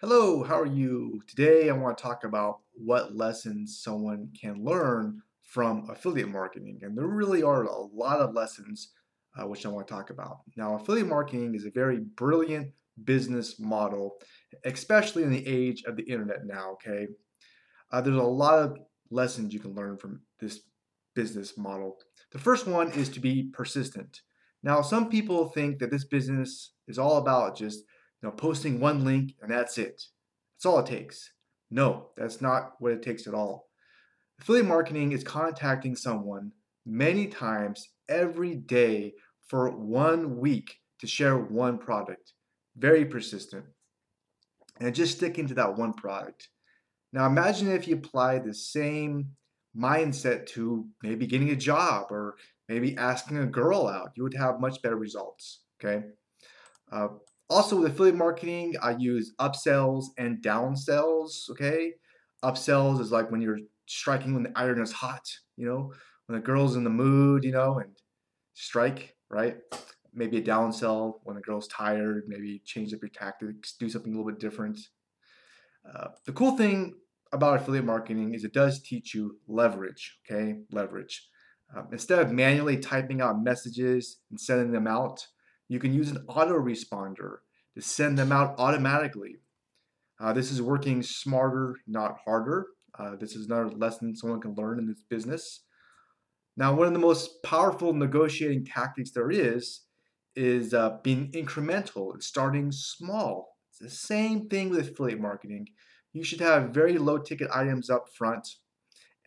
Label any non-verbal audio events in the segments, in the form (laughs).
Hello, how are you? Today I want to talk about what lessons someone can learn from affiliate marketing. And there really are a lot of lessons uh, which I want to talk about. Now, affiliate marketing is a very brilliant business model, especially in the age of the internet now, okay? Uh, there's a lot of lessons you can learn from this business model. The first one is to be persistent. Now, some people think that this business is all about just you know, posting one link and that's it. That's all it takes. No, that's not what it takes at all. Affiliate marketing is contacting someone many times every day for one week to share one product. Very persistent. And just sticking to that one product. Now imagine if you apply the same mindset to maybe getting a job or maybe asking a girl out. You would have much better results. Okay. Uh, also with affiliate marketing, I use upsells and downsells. Okay, upsells is like when you're striking when the iron is hot. You know, when the girl's in the mood. You know, and strike right. Maybe a downsell when the girl's tired. Maybe change up your tactics, do something a little bit different. Uh, the cool thing about affiliate marketing is it does teach you leverage. Okay, leverage. Um, instead of manually typing out messages and sending them out, you can use an autoresponder to send them out automatically. Uh, this is working smarter, not harder. Uh, this is another lesson someone can learn in this business. Now, one of the most powerful negotiating tactics there is is uh, being incremental and starting small. It's the same thing with affiliate marketing. You should have very low ticket items up front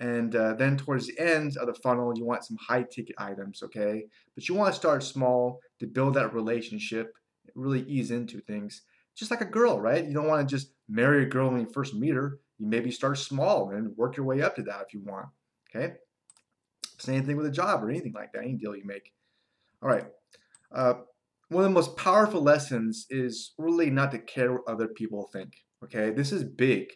and uh, then towards the end of the funnel, you want some high ticket items, okay? But you want to start small to build that relationship, really ease into things. Just like a girl, right? You don't want to just marry a girl when you first meet her. You maybe start small and work your way up to that if you want, okay? Same thing with a job or anything like that, any deal you make. All right. Uh, one of the most powerful lessons is really not to care what other people think, okay? This is big.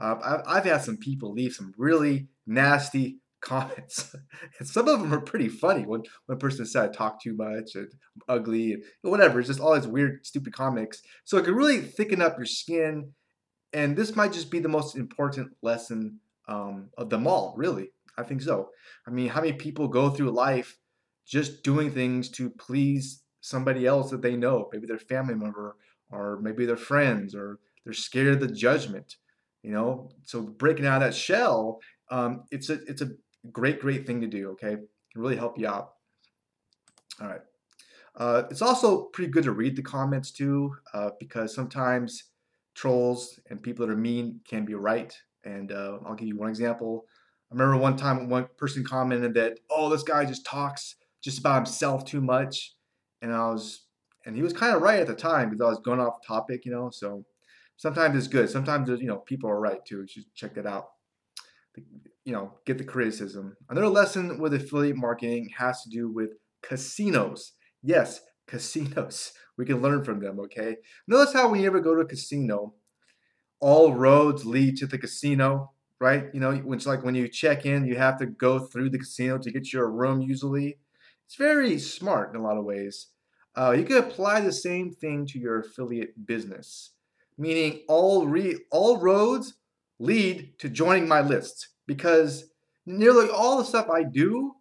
Uh, I've, had some people leave some really nasty (laughs) comments. and some of them are pretty funny. When one person said I talk too much and I'm ugly and whatever. It's just all these weird, stupid comics. So it can really thicken up your skin. And this might just be the most important lesson um, of them all, really. I think so. I mean, how many people go through life just doing things to please somebody else that they know, maybe their family member or maybe their friends, or they're scared of the judgment you know? So breaking out of that shell um, it's a it's a great great thing to do okay? Can really help you out. All right. Uh, it's also pretty good to read the comments too uh, because sometimes trolls and people that are mean can be right. And uh, i'll give you one example. I remember one time one person commented that oh this guy just talks just about himself too much. And i was and he was kind of right at the time because i was going off topic you know? So sometimes it's good. Sometimes you know people are right too. Should check that out. You know, get the criticism. Another lesson with affiliate marketing has to do with casinos. Yes, casinos. (laughs) We can learn from them. Okay. Notice how when you ever go to a casino, all roads lead to the casino, right? You know, it's like when you check in, you have to go through the casino to get your room. Usually, it's very smart in a lot of ways. Uh, you can apply the same thing to your affiliate business meaning all re- all roads lead to joining my list because nearly all the stuff I do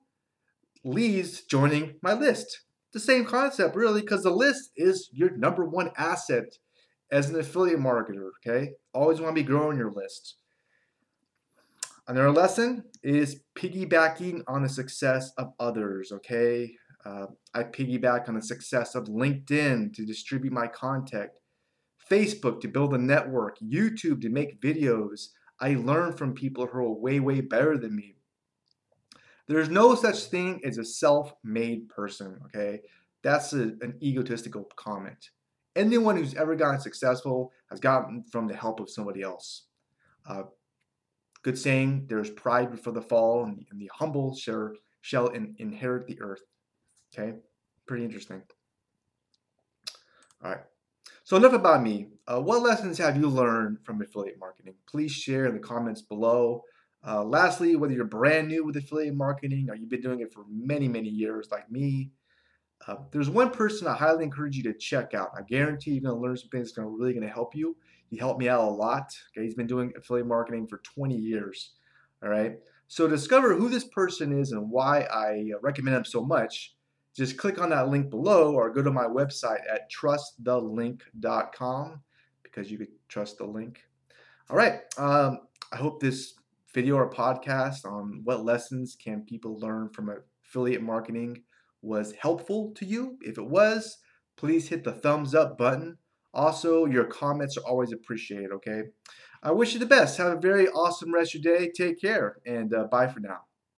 leads joining my list. The same concept, really, because the list is your number one asset as an affiliate marketer. Okay, always want to be growing your list. Another lesson is piggybacking on the success of others. Okay, uh, I piggyback on the success of LinkedIn to distribute my content. Facebook to build a network, YouTube to make videos. I learn from people who are way, way better than me. There's no such thing as a self made person, okay? That's a, an egotistical comment. Anyone who's ever gotten successful has gotten from the help of somebody else. Uh, good saying, there's pride before the fall, and, and the humble shall, shall in, inherit the earth. Okay? Pretty interesting. All right. So enough about me. Uh, what lessons have you learned from affiliate marketing? Please share in the comments below. Uh, lastly, whether you're brand new with affiliate marketing or you've been doing it for many, many years like me, Uh, there's one person I highly encourage you to check out. I guarantee you're going to learn some things that's to really going to help you. He helped me out a lot. Okay, he's been doing affiliate marketing for 20 years. All right. So discover who this person is and why I recommend him so much, just click on that link below or go to my website at trustthelink.com because you could trust the link. All right. Um, I hope this video or podcast on what lessons can people learn from affiliate marketing was helpful to you. If it was, please hit the thumbs up button. Also, your comments are always appreciated, okay? I wish you the best. Have a very awesome rest of your day. Take care, and uh, bye for now.